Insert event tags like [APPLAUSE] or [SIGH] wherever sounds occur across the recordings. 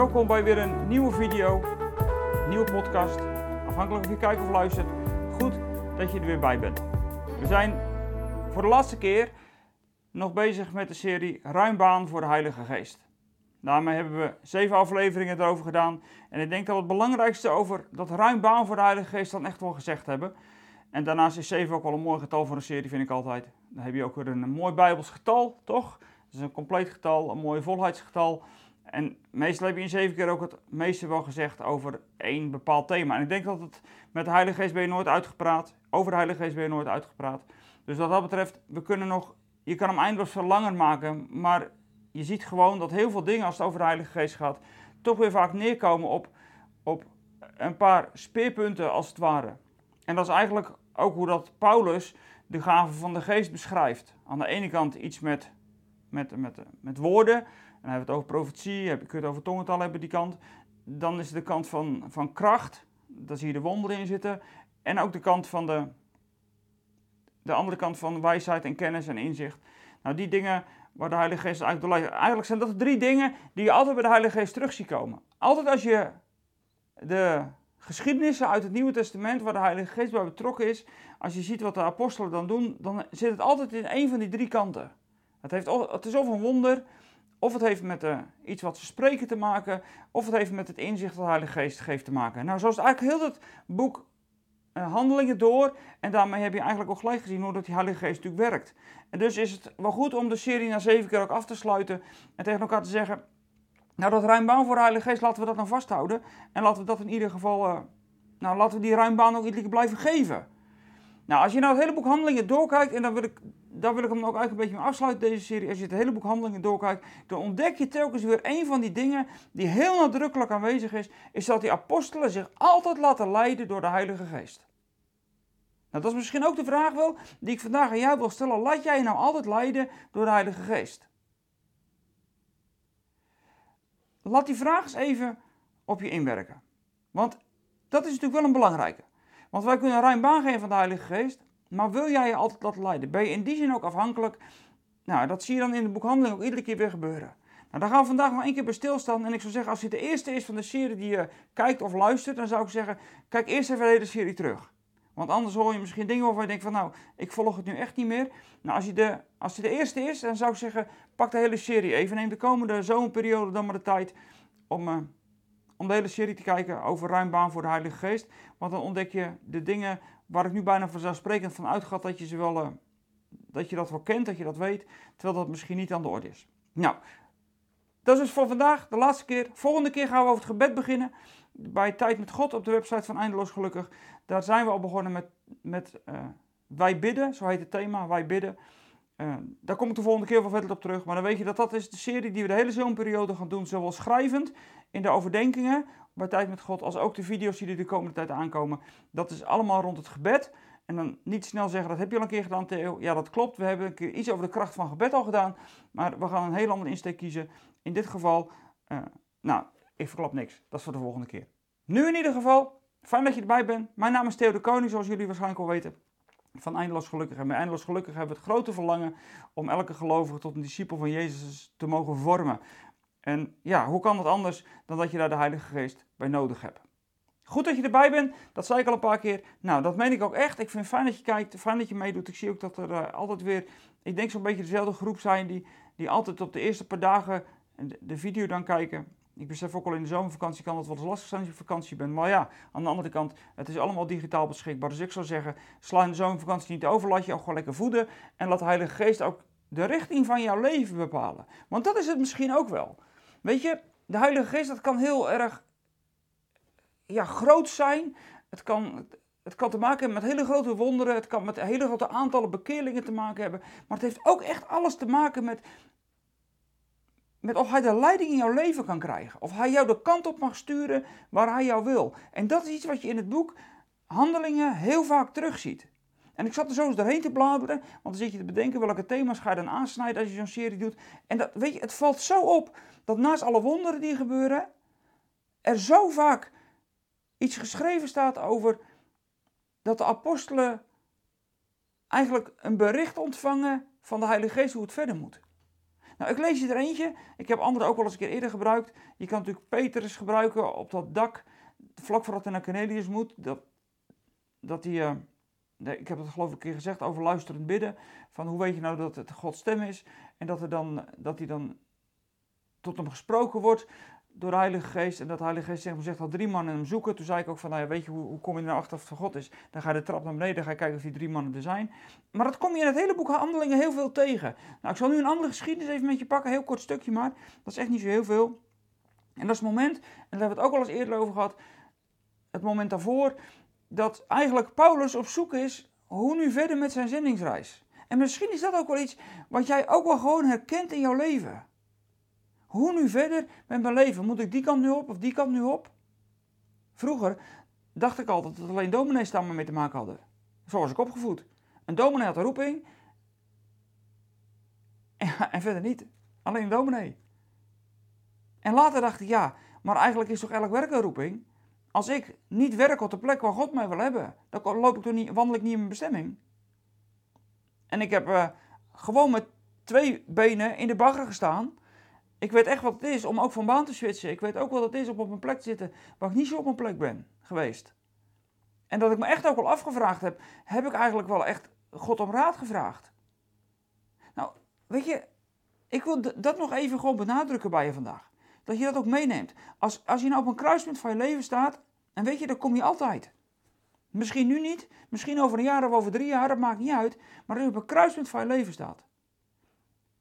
welkom bij weer een nieuwe video, nieuwe podcast. Afhankelijk of je kijkt of luistert, goed dat je er weer bij bent. We zijn voor de laatste keer nog bezig met de serie Ruim baan voor de Heilige Geest. Daarmee hebben we zeven afleveringen erover gedaan. En ik denk dat het belangrijkste over dat ruim baan voor de Heilige Geest dan echt wel gezegd hebben. En daarnaast is 7 ook wel een mooi getal voor een serie, vind ik altijd. Dan heb je ook weer een mooi Bijbels getal, toch? Het is een compleet getal, een mooi volheidsgetal. En meestal heb je in zeven keer ook het meeste wel gezegd over één bepaald thema. En ik denk dat het met de Heilige Geest ben je nooit uitgepraat. Over de Heilige Geest ben je nooit uitgepraat. Dus wat dat betreft, we kunnen nog, je kan hem eindeloos veel langer maken. Maar je ziet gewoon dat heel veel dingen als het over de Heilige Geest gaat, toch weer vaak neerkomen op, op een paar speerpunten als het ware. En dat is eigenlijk ook hoe dat Paulus de gaven van de geest beschrijft. Aan de ene kant iets met, met, met, met woorden. En dan hebben we het over profetie, je kunt het over tongentaal hebben die kant. Dan is het de kant van, van kracht, daar zie je de wonderen in zitten. En ook de kant van de, de andere kant van wijsheid en kennis en inzicht. Nou, die dingen waar de Heilige Geest eigenlijk. Eigenlijk zijn dat drie dingen die je altijd bij de Heilige Geest terug ziet komen. Altijd als je de geschiedenissen uit het Nieuwe Testament waar de Heilige Geest bij betrokken is, als je ziet wat de apostelen dan doen, dan zit het altijd in een van die drie kanten. Het, heeft, het is of een wonder, of het heeft met uh, iets wat ze spreken te maken, of het heeft met het inzicht dat de Heilige Geest geeft te maken. Nou, zo is eigenlijk heel het boek uh, Handelingen door, en daarmee heb je eigenlijk ook gelijk gezien hoe dat die Heilige Geest natuurlijk werkt. En dus is het wel goed om de serie na zeven keer ook af te sluiten en tegen elkaar te zeggen, nou, dat ruimbaan voor de Heilige Geest, laten we dat dan vasthouden. En laten we dat in ieder geval, uh, nou, laten we die ruimbaan ook keer blijven geven. Nou, als je nou het hele boek Handelingen doorkijkt, en dan wil ik, daar wil ik hem ook eigenlijk een beetje mee afsluiten, deze serie. Als je het hele boek Handelingen doorkijkt, dan ontdek je telkens weer een van die dingen die heel nadrukkelijk aanwezig is, is dat die apostelen zich altijd laten leiden door de Heilige Geest. Nou, dat is misschien ook de vraag wel die ik vandaag aan jou wil stellen. Laat jij je nou altijd leiden door de Heilige Geest? Laat die vraag eens even op je inwerken. Want dat is natuurlijk wel een belangrijke. Want wij kunnen ruim baan geven van de Heilige Geest. Maar wil jij je altijd laten leiden? Ben je in die zin ook afhankelijk? Nou, dat zie je dan in de boekhandeling ook iedere keer weer gebeuren. Nou, daar gaan we vandaag nog één keer bij stilstaan. En ik zou zeggen, als dit de eerste is van de serie die je kijkt of luistert, dan zou ik zeggen, kijk eerst even de hele serie terug. Want anders hoor je misschien dingen waarvan je denkt van, nou, ik volg het nu echt niet meer. Nou, als, je de, als het de eerste is, dan zou ik zeggen, pak de hele serie even. Neem de komende zomerperiode dan maar de tijd om, uh, om de hele serie te kijken over ruim baan voor de Heilige Geest. Want dan ontdek je de dingen waar ik nu bijna vanzelfsprekend van uitga dat je ze wel, uh, dat je dat wel kent, dat je dat weet, terwijl dat misschien niet aan de orde is. Nou, dat is dus voor vandaag de laatste keer. Volgende keer gaan we over het gebed beginnen. Bij Tijd met God op de website van Eindeloos Gelukkig. Daar zijn we al begonnen met, met uh, Wij bidden, zo heet het thema, Wij bidden. Uh, daar kom ik de volgende keer wel verder op terug. Maar dan weet je dat dat is de serie die we de hele zomerperiode gaan doen. Zowel schrijvend in de overdenkingen bij Tijd met God, als ook de video's die er de komende tijd aankomen. Dat is allemaal rond het gebed. En dan niet snel zeggen, dat heb je al een keer gedaan Theo. Ja, dat klopt. We hebben een keer iets over de kracht van gebed al gedaan. Maar we gaan een heel andere insteek kiezen. In dit geval, uh, nou, ik verklap niks. Dat is voor de volgende keer. Nu in ieder geval, fijn dat je erbij bent. Mijn naam is Theo de Koning, zoals jullie waarschijnlijk al weten van Eindeloos Gelukkig. En bij Eindeloos Gelukkig hebben we het grote verlangen om elke gelovige tot een discipel van Jezus te mogen vormen. En ja, hoe kan dat anders dan dat je daar de Heilige Geest bij nodig hebt? Goed dat je erbij bent, dat zei ik al een paar keer. Nou, dat meen ik ook echt. Ik vind het fijn dat je kijkt, fijn dat je meedoet. Ik zie ook dat er uh, altijd weer, ik denk zo'n beetje dezelfde groep zijn die, die altijd op de eerste paar dagen de video dan kijken. Ik besef ook al in de zomervakantie kan dat wel eens lastig zijn als je vakantie bent. Maar ja, aan de andere kant, het is allemaal digitaal beschikbaar. Dus ik zou zeggen, sla in de zomervakantie niet over. Laat je ook gewoon lekker voeden. En laat de Heilige Geest ook de richting van jouw leven bepalen. Want dat is het misschien ook wel. Weet je, de Heilige Geest, dat kan heel erg ja, groot zijn. Het kan, het kan te maken hebben met hele grote wonderen. Het kan met hele grote aantallen bekeerlingen te maken hebben. Maar het heeft ook echt alles te maken met met of hij de leiding in jouw leven kan krijgen. Of hij jou de kant op mag sturen waar hij jou wil. En dat is iets wat je in het boek Handelingen heel vaak terugziet. En ik zat er zo eens doorheen te bladeren, want dan zit je te bedenken welke thema's ga je dan aansnijden als je zo'n serie doet. En dat, weet je, het valt zo op dat naast alle wonderen die gebeuren, er zo vaak iets geschreven staat over dat de apostelen eigenlijk een bericht ontvangen van de Heilige Geest hoe het verder moet. Nou, ik lees je er eentje. Ik heb andere ook al eens een keer eerder gebruikt. Je kan natuurlijk Petrus gebruiken op dat dak, vlak voordat hij naar Cornelius moet. Dat, dat hij, uh, ik heb het geloof ik een keer gezegd, over luisterend bidden. Van hoe weet je nou dat het Gods stem is? En dat, er dan, dat hij dan tot hem gesproken wordt door de Heilige Geest. En dat Heilige Geest zegt, zegt al drie mannen hem zoeken. Toen zei ik ook van, nou ja, weet je, hoe, hoe kom je er nou achter of het van God is? Dan ga je de trap naar beneden, dan ga je kijken of die drie mannen er zijn. Maar dat kom je in het hele boek Handelingen heel veel tegen. Nou, ik zal nu een andere geschiedenis even met je pakken, heel kort stukje maar. Dat is echt niet zo heel veel. En dat is het moment, en daar hebben we het ook al eens eerder over gehad, het moment daarvoor, dat eigenlijk Paulus op zoek is hoe nu verder met zijn zendingsreis. En misschien is dat ook wel iets wat jij ook wel gewoon herkent in jouw leven. Hoe nu verder met mijn leven? Moet ik die kant nu op of die kant nu op? Vroeger dacht ik altijd dat alleen dominees daar maar mee te maken hadden. Zo was ik opgevoed. Een dominee had een roeping. [LAUGHS] En, verder niet. Alleen een dominee. En later dacht ik, ja, maar eigenlijk is toch elk werk een roeping? Als ik niet werk op de plek waar God mij wil hebben, dan loop ik toch niet, wandel ik niet in mijn bestemming. En ik heb uh, gewoon met twee benen in de bagger gestaan ik weet echt wat het is om ook van baan te switchen. Ik weet ook wat het is om op een plek te zitten waar ik niet zo op mijn plek ben geweest. En dat ik me echt ook wel afgevraagd heb, heb ik eigenlijk wel echt God om raad gevraagd? Nou, weet je, ik wil dat nog even gewoon benadrukken bij je vandaag. Dat je dat ook meeneemt. Als, als je nou op een kruispunt van je leven staat, en weet je, dan kom je altijd. Misschien nu niet, misschien over een jaar of over drie jaar, dat maakt niet uit. Maar als je op een kruispunt van je leven staat,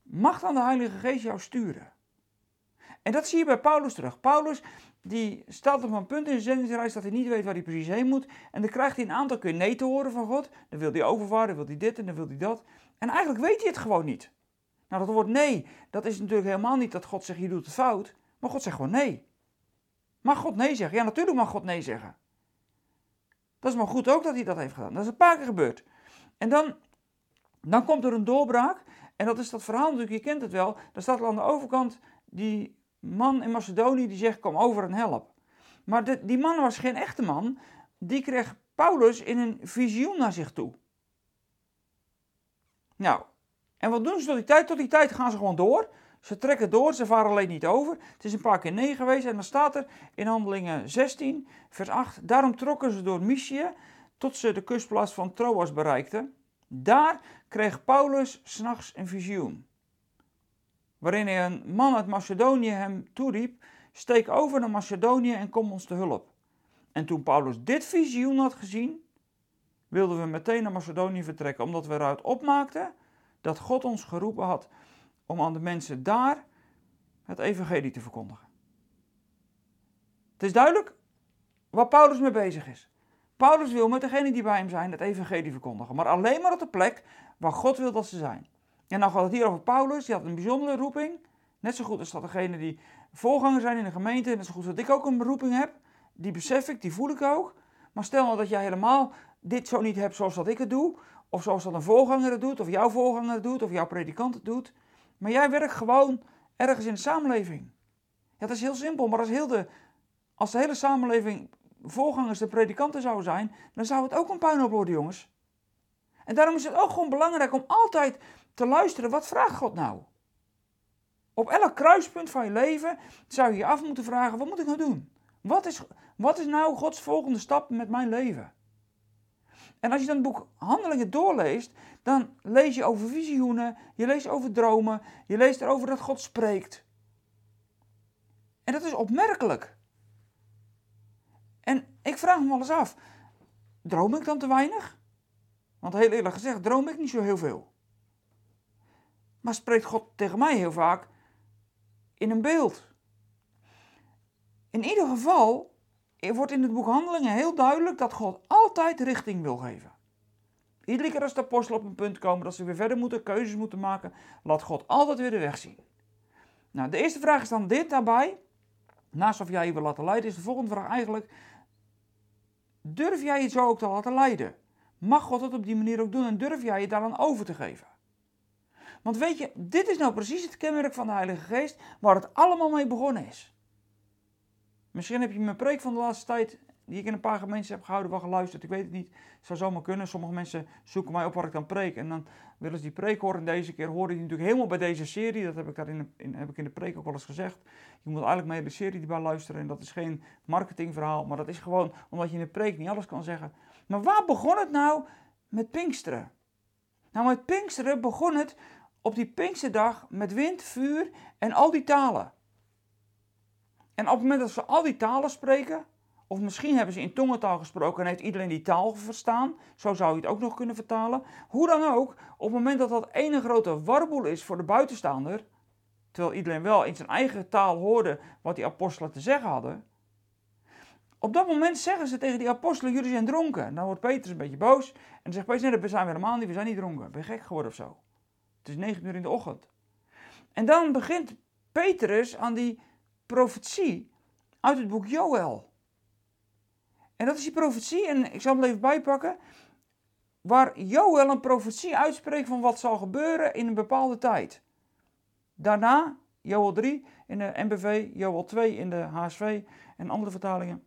mag dan de Heilige Geest jou sturen? En dat zie je bij Paulus terug. Paulus die staat op een punt in zijn zendingsreis dat hij niet weet waar hij precies heen moet. En dan krijgt hij een aantal keer nee te horen van God. Dan wil hij overvaren, dan wil hij dit en dan wil hij dat. En eigenlijk weet hij het gewoon niet. Nou, dat woord nee, dat is natuurlijk helemaal niet dat God zegt je doet het fout. Maar God zegt gewoon nee. Mag God nee zeggen? Ja, natuurlijk mag God nee zeggen. Dat is maar goed ook dat hij dat heeft gedaan. Dat is een paar keer gebeurd. En dan, dan komt er een doorbraak. En dat is dat verhaal natuurlijk, je kent het wel. Daar staat er aan de overkant die man in Macedonië die zegt: Kom over en help. Maar die man was geen echte man. Die kreeg Paulus in een visioen naar zich toe. Nou, en wat doen ze tot die tijd? Tot die tijd gaan ze gewoon door. Ze trekken door, ze varen alleen niet over. Het is een paar keer nee geweest en dan staat er in Handelingen 16, vers 8. Daarom trokken ze door Mysië tot ze de kustplaats van Troas bereikten. Daar kreeg Paulus s'nachts een visioen waarin een man uit Macedonië hem toeriep: Steek over naar Macedonië en kom ons te hulp. En toen Paulus dit visioen had gezien, wilden we meteen naar Macedonië vertrekken, omdat we eruit opmaakten dat God ons geroepen had om aan de mensen daar het evangelie te verkondigen. Het is duidelijk waar Paulus mee bezig is. Paulus wil met degene die bij hem zijn het evangelie verkondigen, maar alleen maar op de plek waar God wil dat ze zijn. En dan gaat het hier over Paulus, die had een bijzondere roeping. Net zo goed als dat degene die voorganger zijn in de gemeente, net zo goed dat ik ook een beroeping heb. Die besef ik, die voel ik ook. Maar stel nou dat jij helemaal dit zo niet hebt zoals dat ik het doe, of zoals dat een voorganger het doet, of jouw voorganger het doet, of jouw predikant het doet. Maar jij werkt gewoon ergens in de samenleving. Ja, dat is heel simpel, maar als, heel de, als de hele samenleving voorgangers de predikanten zouden zijn, dan zou het ook een puinhoop worden, jongens. En daarom is het ook gewoon belangrijk om altijd te luisteren, wat vraagt God nou? Op elk kruispunt van je leven zou je je af moeten vragen, wat moet ik nou doen? Wat is, wat is nou Gods volgende stap met mijn leven? En als je dan het boek Handelingen doorleest, dan lees je over visioenen, je leest over dromen, je leest erover dat God spreekt. En dat is opmerkelijk. En ik vraag me wel eens af, droom ik dan te weinig? Want heel eerlijk gezegd, droom ik niet zo heel veel. Maar spreekt God tegen mij heel vaak in een beeld. In ieder geval wordt in het boek Handelingen heel duidelijk dat God altijd richting wil geven. Iedere keer als de apostelen op een punt komen dat ze weer verder moeten, keuzes moeten maken, laat God altijd weer de weg zien. Nou, de eerste vraag is dan dit daarbij. Naast of jij je wil laten leiden, is de volgende vraag eigenlijk: Durf jij je zo ook te laten leiden? Mag God het op die manier ook doen en durf jij je daar dan over te geven? Want weet je, dit is nou precies het kenmerk van de Heilige Geest waar het allemaal mee begonnen is. Misschien heb je mijn preek van de laatste tijd die ik in een paar gemeentes heb gehouden, wel geluisterd. Ik weet het niet. Het zou zomaar kunnen. Sommige mensen zoeken mij op waar ik dan preek. En dan willen ze die preek horen. En deze keer hoorde die natuurlijk helemaal bij deze serie. Dat heb ik, daar in, in, heb ik in de preek ook wel eens gezegd. Je moet eigenlijk mee de serie bij luisteren. En dat is geen marketingverhaal. Maar dat is gewoon omdat je in de preek niet alles kan zeggen. Maar waar begon het nou met Pinksteren? Nou, met Pinksteren begon het op die Pinksterdag met wind, vuur en al die talen. En op het moment dat ze al die talen spreken, of misschien hebben ze in tongentaal gesproken en heeft iedereen die taal verstaan, zo zou je het ook nog kunnen vertalen. Hoe dan ook, op het moment dat dat ene grote warboel is voor de buitenstaander, terwijl iedereen wel in zijn eigen taal hoorde wat die apostelen te zeggen hadden, op dat moment zeggen ze tegen die apostelen, jullie zijn dronken. Dan wordt Petrus een beetje boos en dan zegt Petrus, nee, dat zijn we helemaal niet, we zijn niet dronken. Ben je gek geworden of zo? Is negen uur in de ochtend. En dan begint Petrus aan die profetie uit het boek Joël. En dat is die profetie, en ik zal hem even bijpakken, waar Joël een profetie uitspreekt van wat zal gebeuren in een bepaalde tijd. Daarna, Joël 3 in de NBV, Joël 2 in de HSV en andere vertalingen.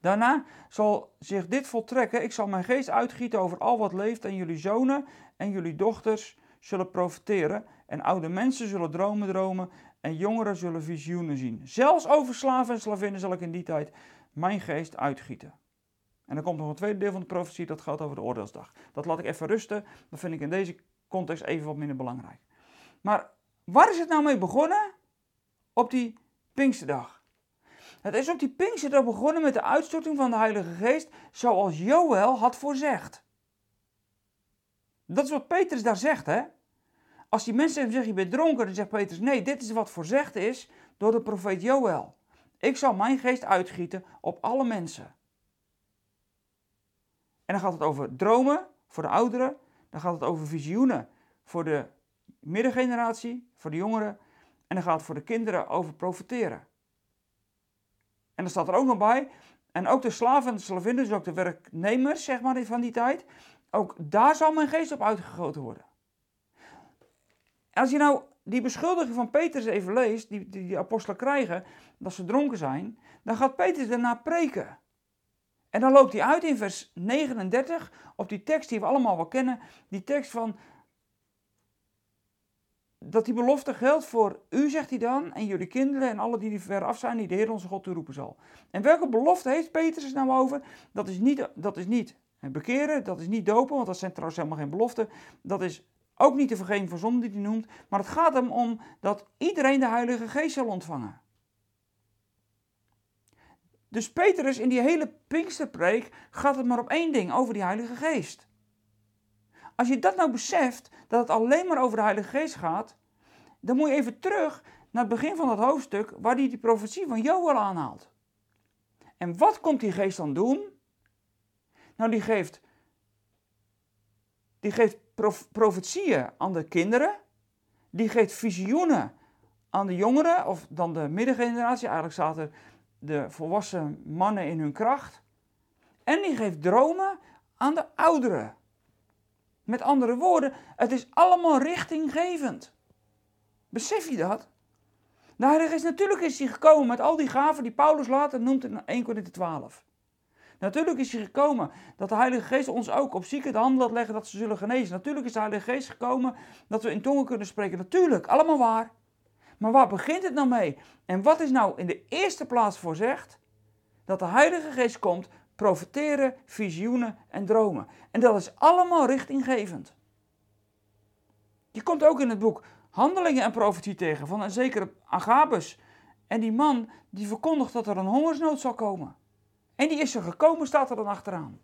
Daarna zal zich dit voltrekken. Ik zal mijn geest uitgieten over al wat leeft en jullie zonen en jullie dochters zullen profiteren. En oude mensen zullen dromen dromen en jongeren zullen visioenen zien. Zelfs over slaven en slavinnen zal ik in die tijd mijn geest uitgieten. En dan komt nog een tweede deel van de profetie, dat gaat over de oordeelsdag. Dat laat ik even rusten, dat vind ik in deze context even wat minder belangrijk. Maar waar is het nou mee begonnen? Op die Pinksterdag. Het is op die Pinksterdag begonnen met de uitstorting van de Heilige Geest, zoals Joël had voorzegd. Dat is wat Petrus daar zegt, hè? Als die mensen hem zeggen, je bent dronken, dan zegt Petrus, nee, dit is wat voorzegd is door de profeet Joël. Ik zal mijn geest uitgieten op alle mensen. En dan gaat het over dromen voor de ouderen, dan gaat het over visioenen voor de middengeneratie, voor de jongeren, en dan gaat het voor de kinderen over profeteren. En dan staat er ook nog bij, en ook de slaven en de slavinnen, dus ook de werknemers zeg maar, van die tijd, ook daar zal mijn geest op uitgegoten worden. Als je nou die beschuldiging van Petrus even leest, die, die, apostelen krijgen, dat ze dronken zijn, dan gaat Petrus daarna preken. En dan loopt hij uit in vers 39 op die tekst die we allemaal wel kennen, die tekst van dat die belofte geldt voor u, zegt hij dan, en jullie kinderen en alle die ver af zijn, die de Heer onze God toeroepen zal. En welke belofte heeft Petrus nou over? Dat is niet, dat is niet bekeren, dat is niet dopen, want dat zijn trouwens helemaal geen beloften. Dat is ook niet de vergeving van zonde die hij noemt, maar het gaat hem om dat iedereen de Heilige Geest zal ontvangen. Dus Petrus in die hele Pinksterpreek gaat het maar op één ding, over die Heilige Geest. Als je dat nou beseft, dat het alleen maar over de Heilige Geest gaat, dan moet je even terug naar het begin van dat hoofdstuk waar hij die profetie van Joel aanhaalt. En wat komt die geest dan doen? Nou, die geeft, die geeft prof, aan de kinderen, die geeft visioenen aan de jongeren, of dan de middengeneratie, eigenlijk zaten de volwassen mannen in hun kracht. En die geeft dromen aan de ouderen. Met andere woorden, het is allemaal richtinggevend. Besef je dat? De Heilige Geest, natuurlijk is hij gekomen met al die gaven die Paulus later noemt in 1 Corinthië 12. Natuurlijk is hij gekomen dat de Heilige Geest ons ook op zieken de handen laat leggen dat ze zullen genezen. Natuurlijk is de Heilige Geest gekomen dat we in tongen kunnen spreken. Natuurlijk, allemaal waar. Maar waar begint het nou mee? En wat is nou in de eerste plaats voorzegd? Dat de Heilige Geest komt, profeteren, visioenen en dromen. En dat is allemaal richtinggevend. Je komt ook in het boek Handelingen en Profetie tegen van een zekere Agabus. En die man die verkondigt dat er een hongersnood zal komen. En die is er gekomen, staat er dan achteraan.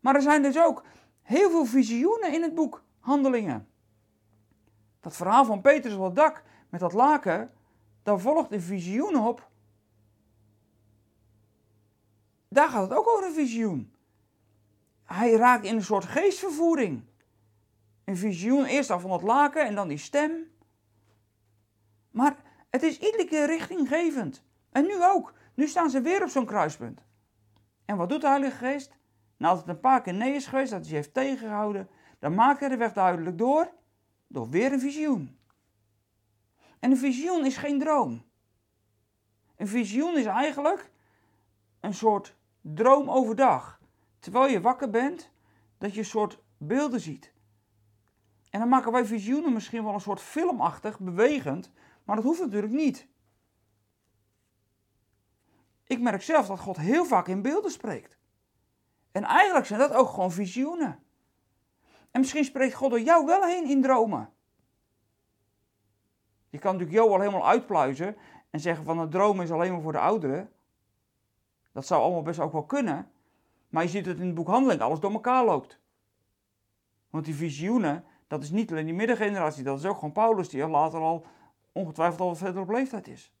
Maar er zijn dus ook heel veel visioenen in het boek Handelingen. Dat verhaal van Petrus op het dak met dat laken, daar volgt een visioen op. Daar gaat het ook over een visioen. Hij raakt in een soort geestvervoering. Een visioen, eerst al van het laken en dan die stem. Maar het is iedere keer richtinggevend. En nu ook. Nu staan ze weer op zo'n kruispunt. En wat doet de Heilige Geest? Nou, als het een paar keer nee is geweest, dat hij heeft tegengehouden, dan maakt hij de weg duidelijk door, door weer een visioen. En een visioen is geen droom. Een visioen is eigenlijk een soort droom overdag. Terwijl je wakker bent, dat je een soort beelden ziet. En dan maken wij visioenen misschien wel een soort filmachtig, bewegend, maar dat hoeft natuurlijk niet. Ik merk zelf dat God heel vaak in beelden spreekt. En eigenlijk zijn dat ook gewoon visioenen. En misschien spreekt God door jou wel heen in dromen. Je kan natuurlijk jou al helemaal uitpluizen en zeggen van een droom is alleen maar voor de ouderen. Dat zou allemaal best ook wel kunnen. Maar je ziet dat in het boek Handeling alles door elkaar loopt. Want die visioenen, dat is niet alleen die middengeneratie, dat is ook gewoon Paulus die later al ongetwijfeld al verder op leeftijd is.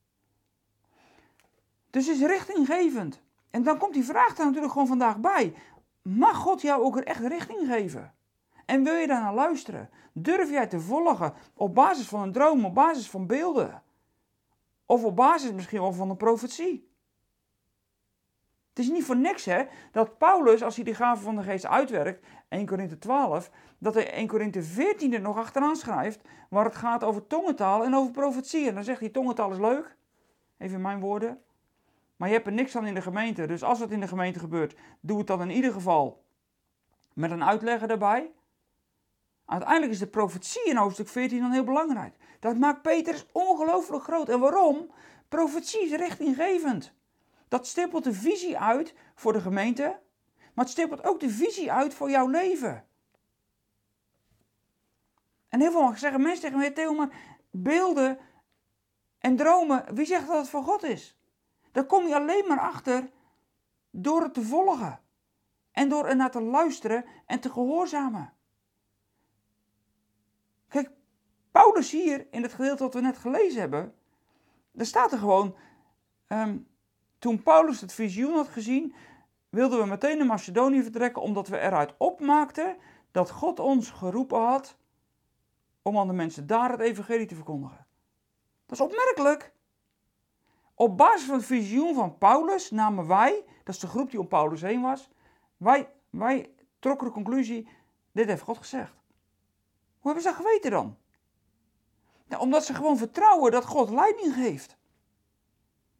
Dus is richtinggevend. En dan komt die vraag er natuurlijk gewoon vandaag bij. Mag God jou ook echt richting geven? En wil je daar naar luisteren? Durf jij te volgen op basis van een droom, op basis van beelden? Of op basis misschien wel van een profetie? Het is niet voor niks hè, dat Paulus, als hij de gave van de geest uitwerkt, 1 Korinthe 12, dat hij 1 Korinthe 14 er nog achteraan schrijft, waar het gaat over tongentaal en over profetie. En dan zegt hij, tongentaal is leuk, even in mijn woorden, maar je hebt er niks aan in de gemeente. Dus als het in de gemeente gebeurt, doe het dan in ieder geval met een uitlegger erbij. Uiteindelijk is de profetie in hoofdstuk 14 dan heel belangrijk. Dat maakt Petrus ongelooflijk groot. En waarom? Profetie is richtinggevend. Dat stippelt de visie uit voor de gemeente, maar het stippelt ook de visie uit voor jouw leven. En heel veel zeggen mensen tegen mij, Theo, maar beelden en dromen, wie zegt dat het van God is? Daar kom je alleen maar achter door het te volgen. En door er naar te luisteren en te gehoorzamen. Kijk, Paulus hier in het gedeelte wat we net gelezen hebben, daar staat er gewoon, ehm, toen Paulus het visioen had gezien, wilden we meteen naar Macedonië vertrekken, omdat we eruit opmaakten dat God ons geroepen had om aan de mensen daar het evangelie te verkondigen. Dat is opmerkelijk. Op basis van het visioen van Paulus namen wij, dat is de groep die om Paulus heen was, wij, wij trokken de conclusie, dit heeft God gezegd. Hoe hebben ze dat geweten dan? omdat ze gewoon vertrouwen dat God leiding geeft.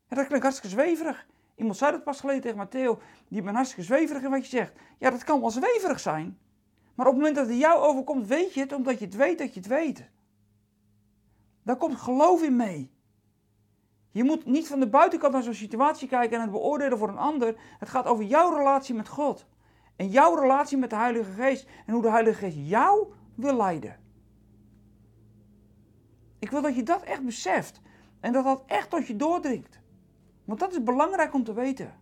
En dat klinkt hartstikke zweverig. Iemand zei dat pas geleden tegen Matteo, die bent hartstikke zweverig in wat je zegt. Ja, dat kan wel zweverig zijn. Maar op het moment dat het jou overkomt, weet je het, omdat je het weet dat je het weet. Daar komt geloof in mee. Je moet niet van de buitenkant naar zo'n situatie kijken en het beoordelen voor een ander. Het gaat over jouw relatie met God. En jouw relatie met de Heilige Geest. En hoe de Heilige Geest jou wil leiden. Ik wil dat je dat echt beseft. En dat dat echt tot je doordringt. Want dat is belangrijk om te weten.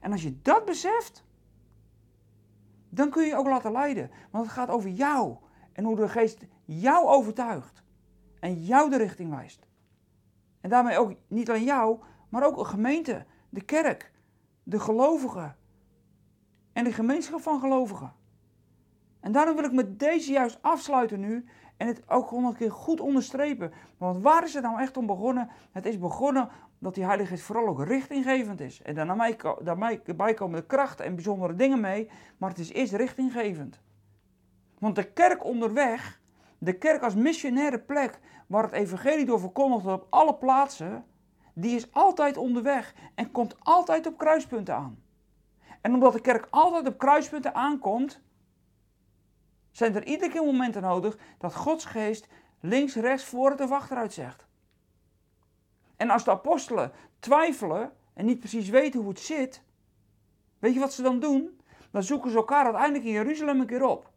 En als je dat beseft, dan kun je je ook laten leiden. Want het gaat over jou. En hoe de geest jou overtuigt. En jou de richting wijst. En daarmee ook niet alleen jou, maar ook een gemeente, de kerk, de gelovigen en de gemeenschap van gelovigen. En daarom wil ik met deze juist afsluiten nu en het ook nog een keer goed onderstrepen. Want waar is het nou echt om begonnen? Het is begonnen dat die Heilige vooral ook richtinggevend is. En daarbij komen de krachten en bijzondere dingen mee, maar het is eerst richtinggevend. Want de kerk onderweg, de kerk als missionaire plek waar het evangelie door verkondigd wordt op alle plaatsen, die is altijd onderweg en komt altijd op kruispunten aan. En omdat de kerk altijd op kruispunten aankomt, zijn er iedere keer momenten nodig dat Gods geest links, rechts, voor het of achteruit zegt. En als de apostelen twijfelen en niet precies weten hoe het zit, weet je wat ze dan doen? Dan zoeken ze elkaar uiteindelijk in Jeruzalem een keer op.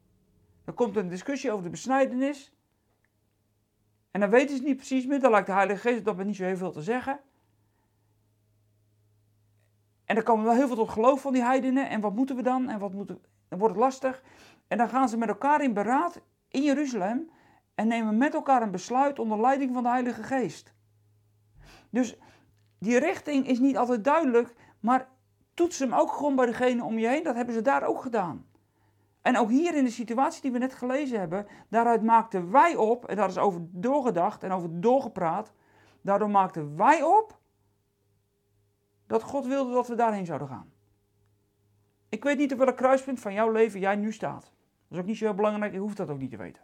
Dan komt een discussie over de besnijdenis. En dan weten ze niet precies meer, dan lijkt de Heilige Geest dat we niet zo heel veel te zeggen. En dan komen wel heel veel tot geloof van die heidenen. En wat moeten we dan? En wat moeten Dan wordt het lastig. En dan gaan ze met elkaar in beraad in Jeruzalem. En nemen met elkaar een besluit onder leiding van de Heilige Geest. Dus die richting is niet altijd duidelijk. Maar toets hem ook gewoon bij degene om je heen. Dat hebben ze daar ook gedaan. En ook hier in de situatie die we net gelezen hebben, daaruit maakten wij op, en daar is over doorgedacht en over doorgepraat, daardoor maakten wij op dat God wilde dat we daarheen zouden gaan. Ik weet niet op welk kruispunt van jouw leven jij nu staat. Dat is ook niet zo heel belangrijk, je hoeft dat ook niet te weten.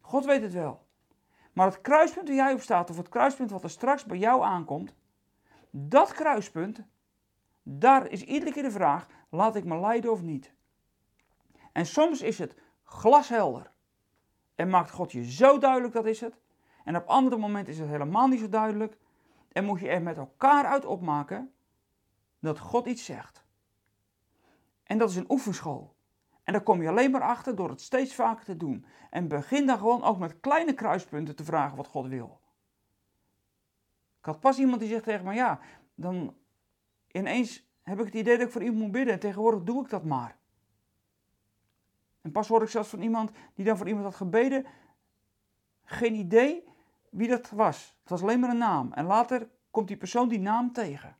God weet het wel. Maar het kruispunt waar jij op staat, of het kruispunt wat er straks bij jou aankomt, dat kruispunt, Daar is iedere keer de vraag: laat ik me leiden of niet? En soms is het glashelder. En maakt God je zo duidelijk, dat is het. En op andere momenten is het helemaal niet zo duidelijk. En moet je er met elkaar uit opmaken dat God iets zegt. En dat is een oefenschool. En daar kom je alleen maar achter door het steeds vaker te doen. En begin dan gewoon ook met kleine kruispunten te vragen wat God wil. Ik had pas iemand die zegt tegen me, ja, dan ineens heb ik het idee dat ik voor iemand moet bidden. En tegenwoordig doe ik dat maar. En pas hoorde ik zelfs van iemand die dan voor iemand had gebeden. Geen idee wie dat was. Het was alleen maar een naam. En later komt die persoon die naam tegen.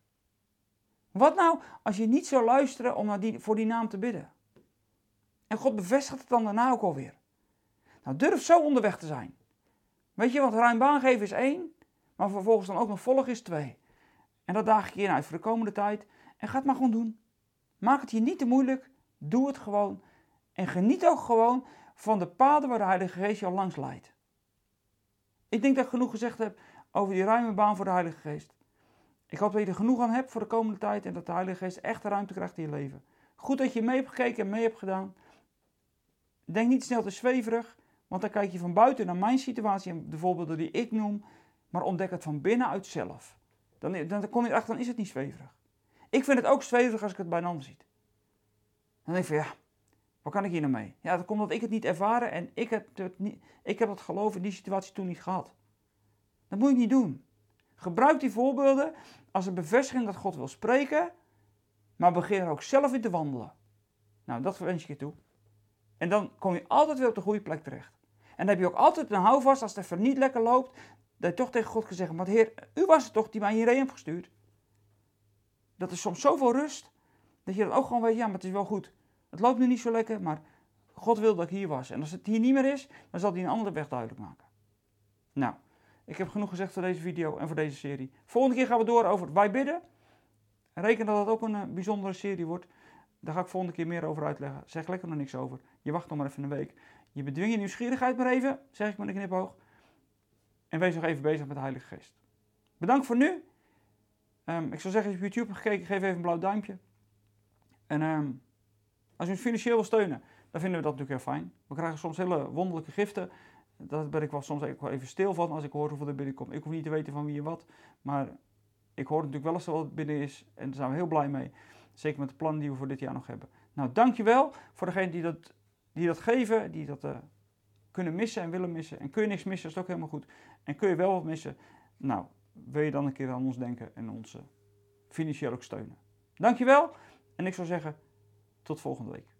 Wat nou als je niet zou luisteren om naar die, voor die naam te bidden? En God bevestigt het dan daarna ook alweer. Nou, durf zo onderweg te zijn. Weet je, want ruim baan geven is één, maar vervolgens dan ook nog volgen is twee. En dat daag ik je in uit voor de komende tijd. En ga het maar gewoon doen. Maak het je niet te moeilijk. Doe het gewoon. En geniet ook gewoon van de paden waar de Heilige Geest al langs leidt. Ik denk dat ik genoeg gezegd heb over die ruime baan voor de Heilige Geest. Ik hoop dat je er genoeg aan hebt voor de komende tijd en dat de Heilige Geest echt de ruimte krijgt in je leven. Goed dat je mee hebt gekeken en mee hebt gedaan. Denk niet snel te zweverig, want dan kijk je van buiten naar mijn situatie en de voorbeelden die ik noem, maar ontdek het van binnenuit zelf. Dan, dan kom je erachter, dan is het niet zweverig. Ik vind het ook zweverig als ik het bij een zie. Dan denk ik van ja, wat kan ik hier nou mee? Ja, dat komt omdat ik het niet ervaren en ik heb het, niet, ik heb het geloof in die situatie toen niet gehad. Dat moet je niet doen. Gebruik die voorbeelden als een bevestiging dat God wil spreken, maar begin er ook zelf in te wandelen. Nou, dat wens ik je toe. En dan kom je altijd weer op de goede plek terecht. En dan heb je ook altijd een houvast als het even niet lekker loopt, dat je toch tegen God kan zeggen, maar Heer, u was het toch die mij hierheen heeft gestuurd? Dat is soms zoveel rust, dat je dan ook gewoon weet, ja, maar het is wel goed. Het loopt nu niet zo lekker, maar God wil dat ik hier was. En als het hier niet meer is, dan zal hij een andere weg duidelijk maken. Nou, ik heb genoeg gezegd voor deze video en voor deze serie. Volgende keer gaan we door over wij bidden. Reken dat het ook een eh, bijzondere serie wordt. Daar ga ik volgende keer meer over uitleggen. Zeg lekker nog niks over. Je wacht nog maar even een week. Je bedwing je nieuwsgierigheid maar even, zeg ik met een knipoog. En wees nog even bezig met de Heilige Geest. Bedankt voor nu. Um, ik zou zeggen, als je op YouTube hebt gekeken, geef even een blauw duimpje. En um, als u ons financieel wil steunen, dan vinden we dat natuurlijk heel fijn. We krijgen soms hele wonderlijke giften. Daar ben ik wel soms even stil van als ik hoor hoeveel er binnenkomt. Ik hoef niet te weten van wie en wat, maar ik hoor natuurlijk wel eens wat binnen is. En daar zijn we heel blij mee. Zeker met de plannen die we voor dit jaar nog hebben. Nou, dankjewel voor degenen die dat, die dat geven, die dat uh, kunnen missen en willen missen. En kun je niks missen, is ook helemaal goed. En kun je wel wat missen, nou, wil je dan een keer aan ons denken en ons uh, financieel ook steunen. Dankjewel en ik zou zeggen, tot volgende week.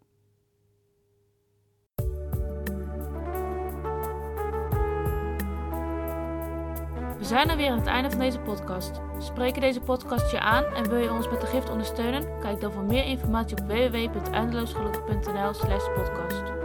We zijn er weer aan het einde van deze podcast. Spreken deze podcast je aan en wil je ons met de gift ondersteunen? Kijk dan voor meer informatie op www.eindeloosgelukkig.nl/podcast.